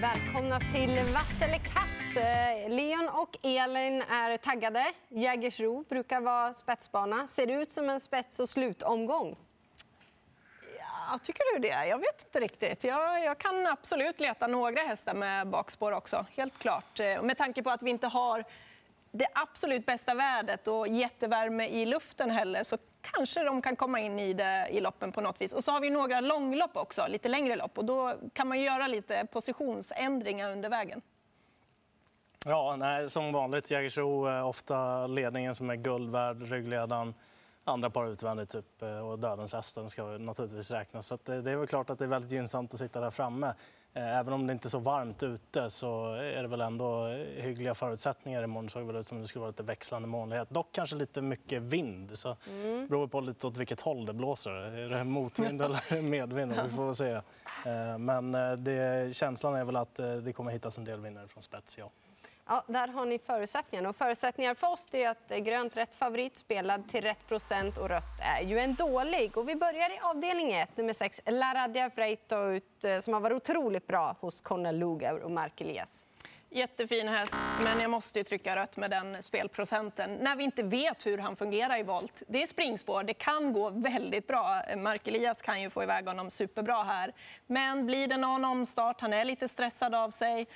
Välkomna till Vass eller kass. Eh, Leon och Elin är taggade. Jägersro brukar vara spetsbana. Ser det ut som en spets och slutomgång? Ja, tycker du det? Jag vet inte riktigt. Jag, jag, kan absolut leta några hästar med bakspår också, helt klart. Eh, med tanke på att vi inte har det absolut bästa vädret och jättevärme i luften heller så kanske de kan komma in i det i loppen på något vis. Och så har vi några långlopp också, lite längre lopp och då kan man göra lite positionsändringar under vägen. Ja, nej, som vanligt. Jägersro är ofta ledningen som är guld värd, ryggledaren andra par utvändigt typ, eh, och dödens hästen ska naturligtvis räknas. Så eh, det är väl klart att det är väldigt gynnsamt att sitta där framme. Eh, även om det inte är så varmt ute så är det väl ändå hyggliga förutsättningar imorgon. såg väl ut som det skulle vara lite växlande molnighet. Dock kanske lite mycket vind. Så mm. beror på lite åt vilket håll det blåser. Är det motvind eller medvind? Vi får se. Eh, men det, känslan är väl att det kommer hittas en del vinnare från spets, ja. Ja, där har ni förutsättningarna. Och förutsättningar för oss är att eh, grönt rätt favorit spelad till rätt procent och rött är ju en dålig. Och vi börjar i avdelning 1, nummer 6, Laradia Freito eh, som har varit otroligt bra hos Conor Luger och Mark Elias. Jättefin häst, men jag måste ju trycka rött med den spelprocenten när vi inte vet hur han fungerar i volt. Det är springspår, det kan gå väldigt bra. Mark Elias kan ju få iväg honom superbra här. Men blir det någon omstart, han är lite stressad av sig,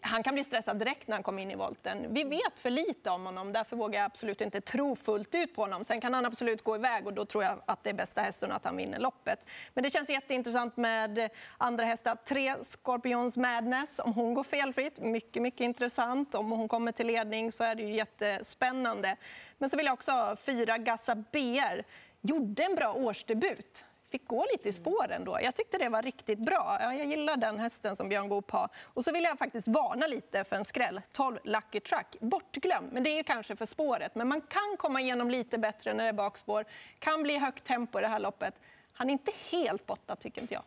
han kan bli stressad direkt när han kommer in i volten. Vi vet för lite om honom, därför vågar jag absolut inte tro fullt ut på honom. Sen kan han absolut gå iväg och då tror jag att det är bästa hästen att han vinner loppet. Men det känns jätteintressant med andra hästar. Tre Scorpions Madness, om hon går felfritt, mycket, mycket intressant. Om hon kommer till ledning så är det ju jättespännande. Men så vill jag också ha fyra Gassa BR. Gjorde en bra årsdebut fick gå lite i spåren då. Jag tyckte det var riktigt bra. Jag gillar den hästen som Björn Goop har. Och så vill jag faktiskt varna lite för en skräll. 12 Lucky Truck. Bortglömd, men det är kanske för spåret. Men man kan komma igenom lite bättre när det är bakspår. Kan bli högt tempo i det här loppet. Han är inte helt borta, tycker inte jag.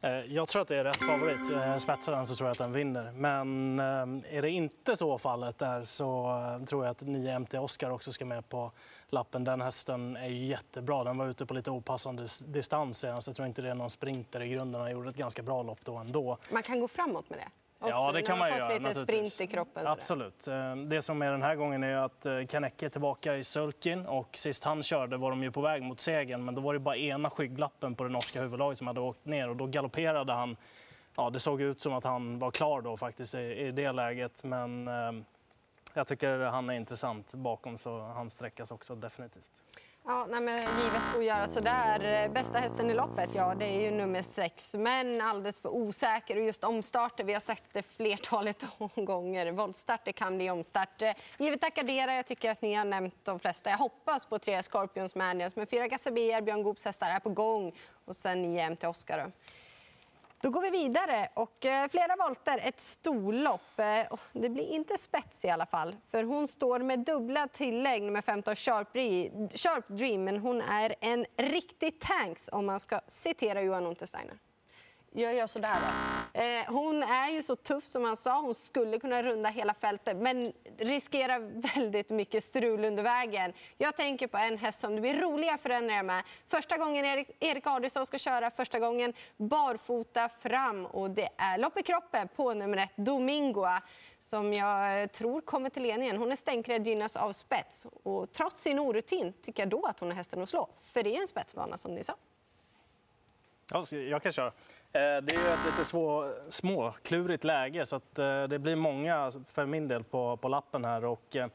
Eh, jag tror att det är rätt favorit. Spetsar den så tror jag att den vinner. Men eh, är det inte så fallet där så eh, tror jag att 9 MT Oscar också ska med på lappen. Den hästen är jättebra. Den var ute på lite opassande distans senast. Jag tror inte det är någon sprinter i grunden. Han gjorde ett ganska bra lopp då ändå. Man kan gå framåt med det? Också. Ja, det kan man göra. lite sprint i kroppen. Absolut. Eh, det som är den här gången är att eh, Kanecke är tillbaka i sulkin och sist han körde var de ju på väg mot segern men då var det bara ena skygglappen på det norska huvudlaget som hade åkt ner och då galopperade han. Ja, det såg ut som att han var klar då faktiskt i, i det läget men eh, jag tycker han är intressant bakom så han sträckas också definitivt. Ja, nej, men givet att göra så där. Bästa hästen i loppet, ja det är ju nummer sex. Men alldeles för osäker. Och just omstarter, vi har sett det flertalet gånger. det kan bli omstart. Givet Acadera, jag tycker att ni har nämnt de flesta. Jag hoppas på tre Scorpions Manias. Men fyra Gazabier, Björn Goops hästar är på gång. Och sen nio till Oscar. Då går vi vidare. och eh, Flera volter, ett storlopp. Eh, det blir inte spets i alla fall. För Hon står med dubbla tillägg, nummer 15 Sharp, Sharp Dream. Men hon är en riktig tanks, om man ska citera Johan Untersteiner. Jag gör så där då. Eh, hon är ju så tuff som han sa. Hon skulle kunna runda hela fältet men riskerar väldigt mycket strul under vägen. Jag tänker på en häst som det blir roliga förändringar med. Första gången Erik, Erik Adielsson ska köra, första gången barfota fram och det är lopp i kroppen på nummer ett, Domingoa som jag tror kommer till ledningen. Hon är stänkrädd, gynnas av spets och trots sin orutin tycker jag då att hon är hästen att slå. För det är en spetsbana som ni sa. Ja, jag kan köra. Eh, det är ju ett lite svår, småklurigt läge så att eh, det blir många alltså, för min del på, på lappen här. Och, eh,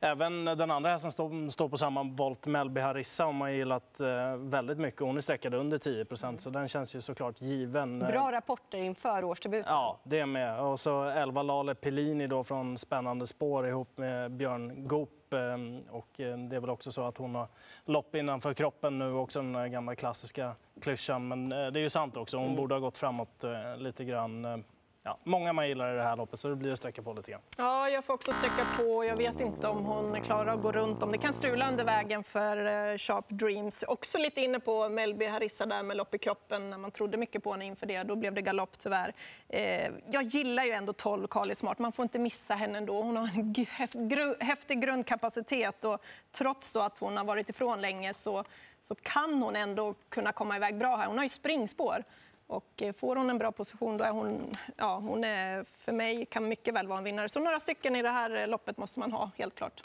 Även den andra hästen står, står på samma volt, Melby Harissa, har man gillat väldigt mycket. Hon är sträckad under 10% så den känns ju såklart given. Bra rapporter inför årsdebuten. Ja, det med. Och så 11 Lale Pellini då från Spännande spår ihop med Björn Goop Ehm, och eh, det är väl också så att hon har lopp innanför kroppen nu, också den gamla klassiska klyschan. Men eh, det är ju sant också, hon mm. borde ha gått framåt eh, lite grann ja, många man gillar i det här loppet så det blir att sträcka på lite grann. Ja, jag får också sträcka på. Jag vet inte om hon klarar att gå runt. Om det kan strula under vägen för eh, Sharp Dreams. Också lite inne på Melby Harissa där med lopp i kroppen när man trodde mycket på henne inför det. Då blev det galopp tyvärr. Eh, jag gillar ju ändå 12 Carly Smart. Man får inte missa henne ändå. Hon har en häftig grundkapacitet och trots då att hon har varit ifrån länge så, så kan hon ändå kunna komma iväg bra här. Hon har ju springspår. Och eh, får hon en bra position, då är hon, ja, hon är, för mig kan mycket väl vara en vinnare. Så några stycken i det här eh, loppet måste man ha, helt klart.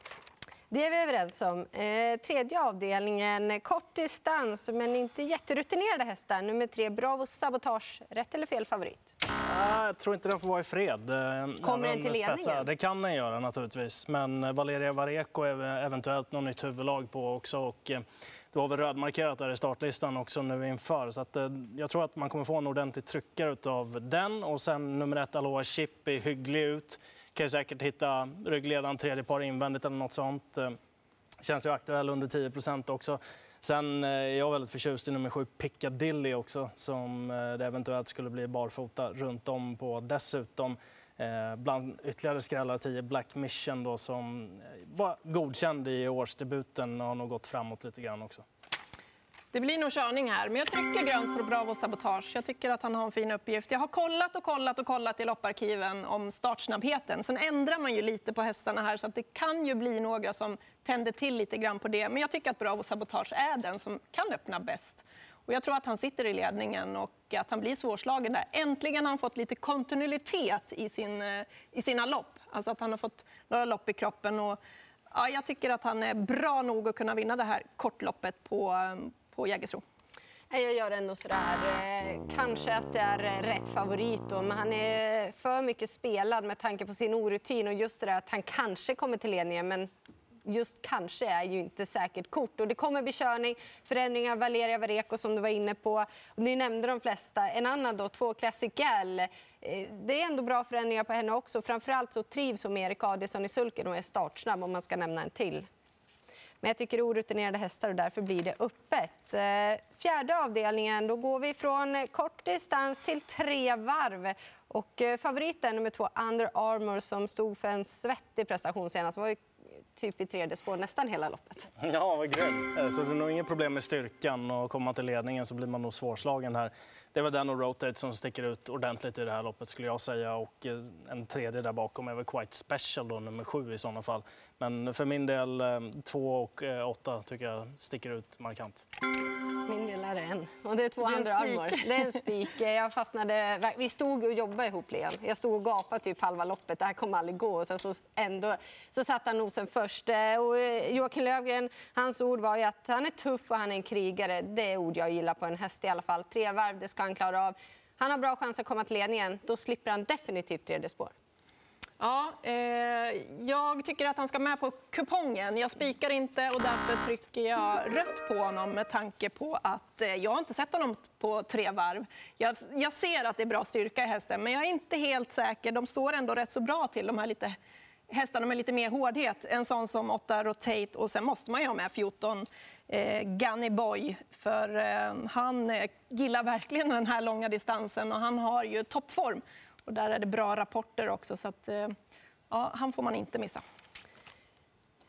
Det är vi överens om. Eh, tredje avdelningen, kort distans men inte jätterutinerade hästar. Nummer tre, Bravo Sabotage. Rätt eller fel favorit? Jag tror inte den får vara i fred. Eh, Kommer den till ledningen? Det kan den göra naturligtvis. Men Valeria Vareko är eventuellt något nytt huvudlag på också. Och eh, det var väl rödmarkerat där i startlistan också nu inför. Så att, eh, jag tror att man kommer få en ordentlig tryckare av den. Och sen nummer ett, Aloha Chip, är hygglig ut kan ju säkert hitta ryggledaren tredje par invändigt eller något sånt. Eh, känns ju aktuell under 10% också. Sen eh, är jag väldigt förtjust i nummer sju Piccadilly också som det eventuellt skulle bli barfota runt om på dessutom. Eh, bland ytterligare skrällar 10 Black Mission då, som eh, var godkänd i årsdebuten och har nog gått framåt lite grann också. Det blir nog körning här, men jag trycker grönt på Bravo Sabotage. Jag tycker att han har en fin uppgift. Jag har kollat och kollat och kollat i lopparkiven om startsnabbheten. Sen ändrar man ju lite på hästarna här så att det kan ju bli några som tänder till lite grann på det. Men jag tycker att Bravo Sabotage är den som kan öppna bäst. Och jag tror att han sitter i ledningen och att han blir svårslagen där. Äntligen har han fått lite kontinuitet i, sin, eh, i sina lopp. Alltså att han har fått några lopp i kroppen. Och, ja, jag tycker att han är bra nog att kunna vinna det här kortloppet på, eh, på Jägersro? Jag gör ändå sådär, eh, kanske att det är eh, rätt favorit då, men han är för mycket spelad med tanke på sin orutin och just det där att han kanske kommer till ledningen, men just kanske är ju inte säkert kort. Och det kommer bli körning, förändringar, Valeria Vareko som du var inne på. Och ni nämnde de flesta. En annan då, två Classic Gal. Eh, det är ändå bra förändringar på henne också. Framförallt så trivs hon med Erik Adielsson i sulken och är startsnabb om man ska nämna en till. Men jag tycker orutinerade hästar och därför blir det öppet. Eh, fjärde avdelningen, då går vi från kort distans till tre varv. Och eh, favoriten nummer två, Under Armour, som stod för en svettig prestation senast. var ju typ i tredje spår nästan hela loppet. Ja, vad grymt. Eh, så det är nog inget problem med styrkan och kommer man till ledningen så blir man nog svårslagen här. Det är den och Rotate som sticker ut ordentligt i det här loppet skulle jag säga och eh, en tredje där bakom är väl Quite Special då, nummer sju i sådana fall. Men för min del eh, två och åtta tycker jag sticker ut markant. Min del är en. Och det är två det är andra armar. Det är en spik. Jag fastnade, vi stod och jobbade ihop, Len. Jag stod och gapade typ halva loppet. Det här kommer aldrig gå. Och sen så, ändå, så satte han nosen först. Eh, och eh, Joakim Lövgren, hans ord var ju att han är tuff och han är en krigare. Det är ord jag gillar på en häst i alla fall. Tre varv, det ska han klara av. Han har bra chans att komma till ledningen. Då slipper han definitivt tredje spår. Ja, eh, jag tycker att han ska med på kupongen. Jag spikar inte och därför trycker jag rött på honom med tanke på att eh, jag har inte sett honom på tre varv. Jag, jag, ser att det är bra styrka i hästen, men jag är inte helt säker. De står ändå rätt så bra till, de här lite hästarna med lite mer hårdhet. En sån som 8 Rotate och sen måste man ju ha med 14 eh, Gunny Boy för eh, han eh, gillar verkligen den här långa distansen och han har ju toppform. Och där är det bra rapporter också, så att, eh, ja, han får man inte missa.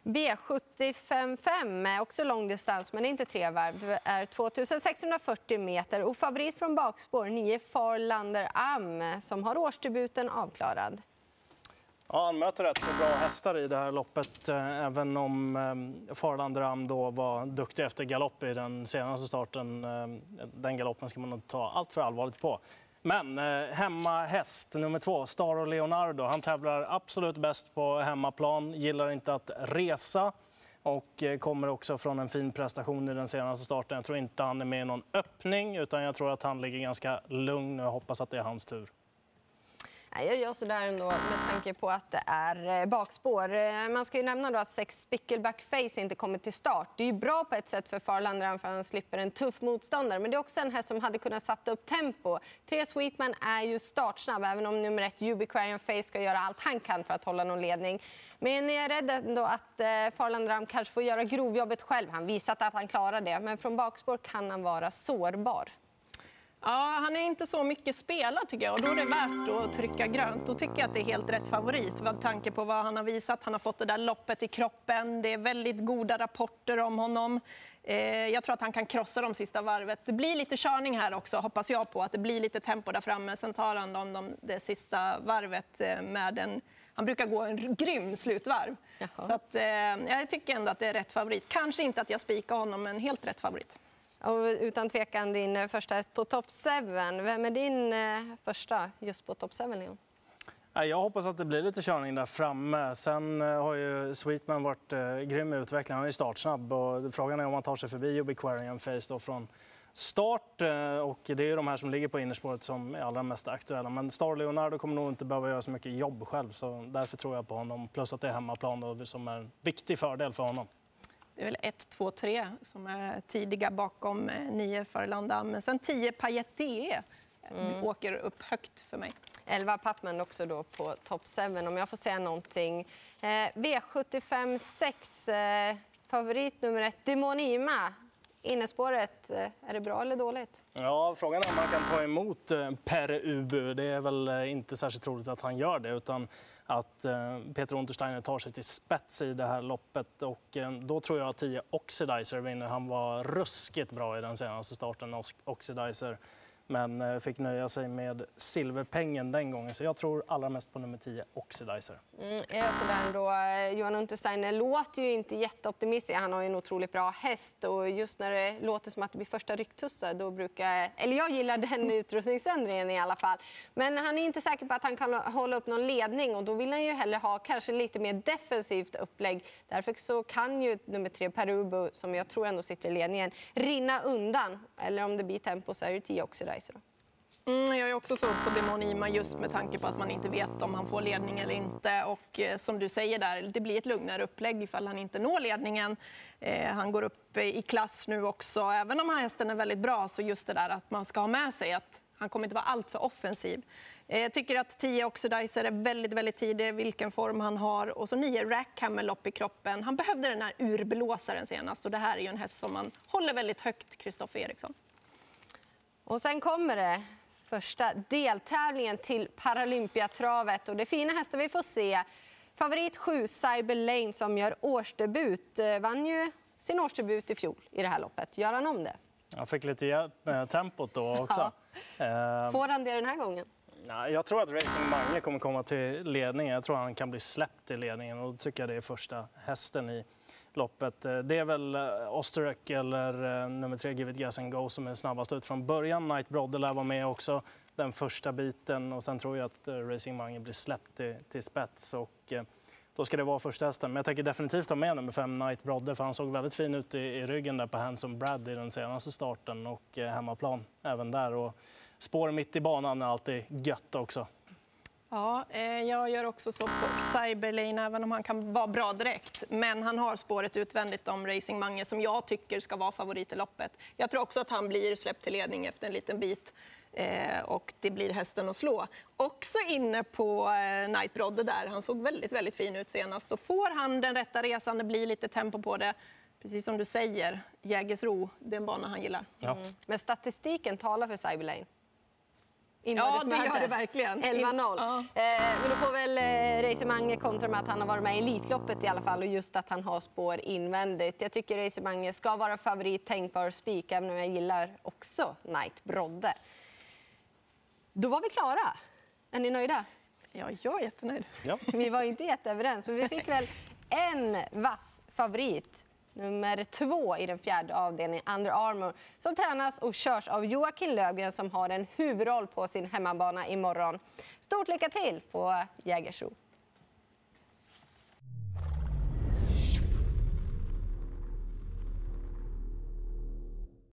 B755, också långdistans men inte tre varv, är 2640 meter och favorit från bakspår 9 Farlander Am som har årsdebuten avklarad. Ja, han möter rätt så bra hästar i det här loppet, eh, även om eh, Farlander Am då var duktig efter galopp i den senaste starten. Den galoppen ska man nog ta allt för allvarligt på. Men eh, hemmahäst nummer två, Staro Leonardo. Han tävlar absolut bäst på hemmaplan, gillar inte att resa och eh, kommer också från en fin prestation i den senaste starten. Jag tror inte han är med i någon öppning utan jag tror att han ligger ganska lugn och jag hoppas att det är hans tur. Jag gör så där ändå med tanke på att det är eh, bakspår. Eh, man ska ju nämna då att sex Spickleback Face inte kommer till start. Det är ju bra på ett sätt för Farlander för han slipper en tuff motståndare. Men det är också en häst som hade kunnat sätta upp tempo. Tre Sweetman är ju startsnabb även om nummer ett Ubiquarian Face ska göra allt han kan för att hålla någon ledning. Men jag är rädd ändå att eh, Farlander kanske får göra grovjobbet själv. Han visat att han klarar det. Men från bakspår kan han vara sårbar. Ja, han är inte så mycket spelad tycker jag och då är det värt att trycka grönt. Då tycker jag att det är helt rätt favorit med tanke på vad han har visat. Han har fått det där loppet i kroppen. Det är väldigt goda rapporter om honom. Eh, jag tror att han kan krossa de sista varvet. Det blir lite körning här också, hoppas jag på. Att det blir lite tempo där framme. Sen tar han dem de, det sista varvet eh, med en... Han brukar gå en grym slutvarv. Jaha. Så att, eh, jag tycker ändå att det är rätt favorit. Kanske inte att jag spikar honom, men helt rätt favorit. Och utan tvekan din eh, första häst på Top 7. Vem är din eh, första just på Top 7, Leon? Jag hoppas att det blir lite körning där framme. Sen eh, har ju Sweetman varit grym i utvecklingen. Han är startsnabb och frågan är om han tar sig förbi Ubiquarian Face då från start. Och det är ju de här som ligger på innerspåret som är allra mest aktuella. Men Star Leonardo kommer nog inte behöva göra så mycket jobb själv så därför tror jag på honom. Plus att det är hemmaplan då, som är en viktig fördel för honom. Det är väl 1, 2, 3 som är tidiga bakom 9 eh, för Landa. Men sen 10 Payet DE mm. åker upp högt för mig. 11 Papman också då på top 7 om jag får säga någonting. Eh, V75 6, eh, favorit nummer ett, Demonima. Innespåret, eh, är det bra eller dåligt? Ja, frågan är om man kan ta emot eh, Per Ubu. Det är väl eh, inte särskilt troligt att han gör det. utan att eh, Peter Untersteiner tar sig till spets i det här loppet. Och eh, då tror jag att 10 Oxidizer vinner. Han var ruskigt bra i den senaste starten, Oxidizer men eh, fick nöja sig med silverpengen den gången. Så jag tror allra mest på nummer 10, Oxidizer. Mm, sådär då. Eh, Johan Untersteiner låter ju inte jätteoptimistisk. Han har ju en otroligt bra häst och just när det låter som att det blir första rycktussar då brukar... Eller jag gillar den utrustningsändringen i alla fall. Men han är inte säker på att han kan hålla upp någon ledning och då vill han ju hellre ha kanske lite mer defensivt upplägg. Därför så kan ju nummer 3, Perubo, som jag tror ändå sitter i ledningen, rinna undan. Eller om det blir tempo så är det 10 Oxidizer. Kaiser? Mm, jag är också så på Demon Ima just med tanke på att man inte vet om han får ledning eller inte. Och eh, som du säger där, det blir ett lugnare upplägg ifall han inte når ledningen. Eh, han går upp eh, i klass nu också. Även om hästen är väldigt bra så just det där att man ska ha med sig att han kommer inte vara alltför offensiv. Eh, jag tycker att 10 Oxidizer är väldigt, väldigt tidig, vilken form han har. Och så 9 Rackhammer lopp i kroppen. Han behövde den här urblåsaren senast och det här är ju en häst som man håller väldigt högt, Kristoffer Eriksson. Och sen kommer det första deltävlingen till Paralympiatravet. Och det är fina hästar vi får se. Favorit 7, Cyber Lane, som gör årsdebut. Eh, vann ju sin årsdebut i fjol i det här loppet. Gör han om det? Jag fick lite hjälp med tempot då också. Ja. Ehm. Får han det den här gången? Jag tror att Racing Mange kommer komma till ledningen. Jag tror att han kan bli släppt i ledningen och då tycker jag det är första hästen i loppet. Eh, det är väl eh, Osterek eller eh, nummer tre Give It Gas and Go som är snabbast ut från början. Knight Brodde lär vara med också den första biten och sen tror jag att Racing Mange blir släppt till, till spets. Och, då ska det vara första hästen. Men jag tänker definitivt ha med nummer fem, Knight Brodde, för han såg väldigt fin ut i, i ryggen där på Handsome Brad i den senaste starten och hemmaplan även där. Och spår mitt i banan är alltid gött också. Ja, eh, jag gör också så på Cyberlane, även om han kan vara bra direkt. Men han har spåret utvändigt om Racing Mange som jag tycker ska vara favorit i loppet. Jag tror också att han blir släppt till ledning efter en liten bit. Eh, och det blir hästen att slå. Också inne på eh, Night Brodde där. Han såg väldigt, väldigt fin ut senast. Och får han den rätta resan, det blir lite tempo på det. Precis som du säger, Jägersro, det är en bana han gillar. Ja. Mm. Men statistiken talar för Cyberlane. Ja, det gör det verkligen. 11-0. Ja. Eh, men då får väl eh, Reisemange kontra med att han har varit med i Elitloppet i alla fall och just att han har spår invändigt. Jag tycker Reisemange ska vara favorit, tänkbar spik, även om jag gillar också Knight Brodde. Då var vi klara. Är ni nöjda? Ja, jag är jättenöjd. Ja. Vi var inte jätteöverens, men vi fick väl en vass favorit nummer två i den fjärde avdelningen, Under Armour, som tränas och körs av Joakim Lövgren som har en huvudroll på sin hemmabana imorgon. Stort lycka till på Jägersro!